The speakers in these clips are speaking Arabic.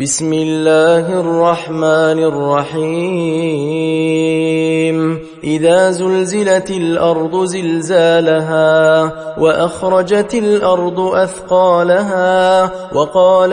بسم الله الرحمن الرحيم. إذا زلزلت الأرض زلزالها وأخرجت الأرض أثقالها وقال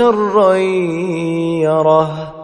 شرا يره.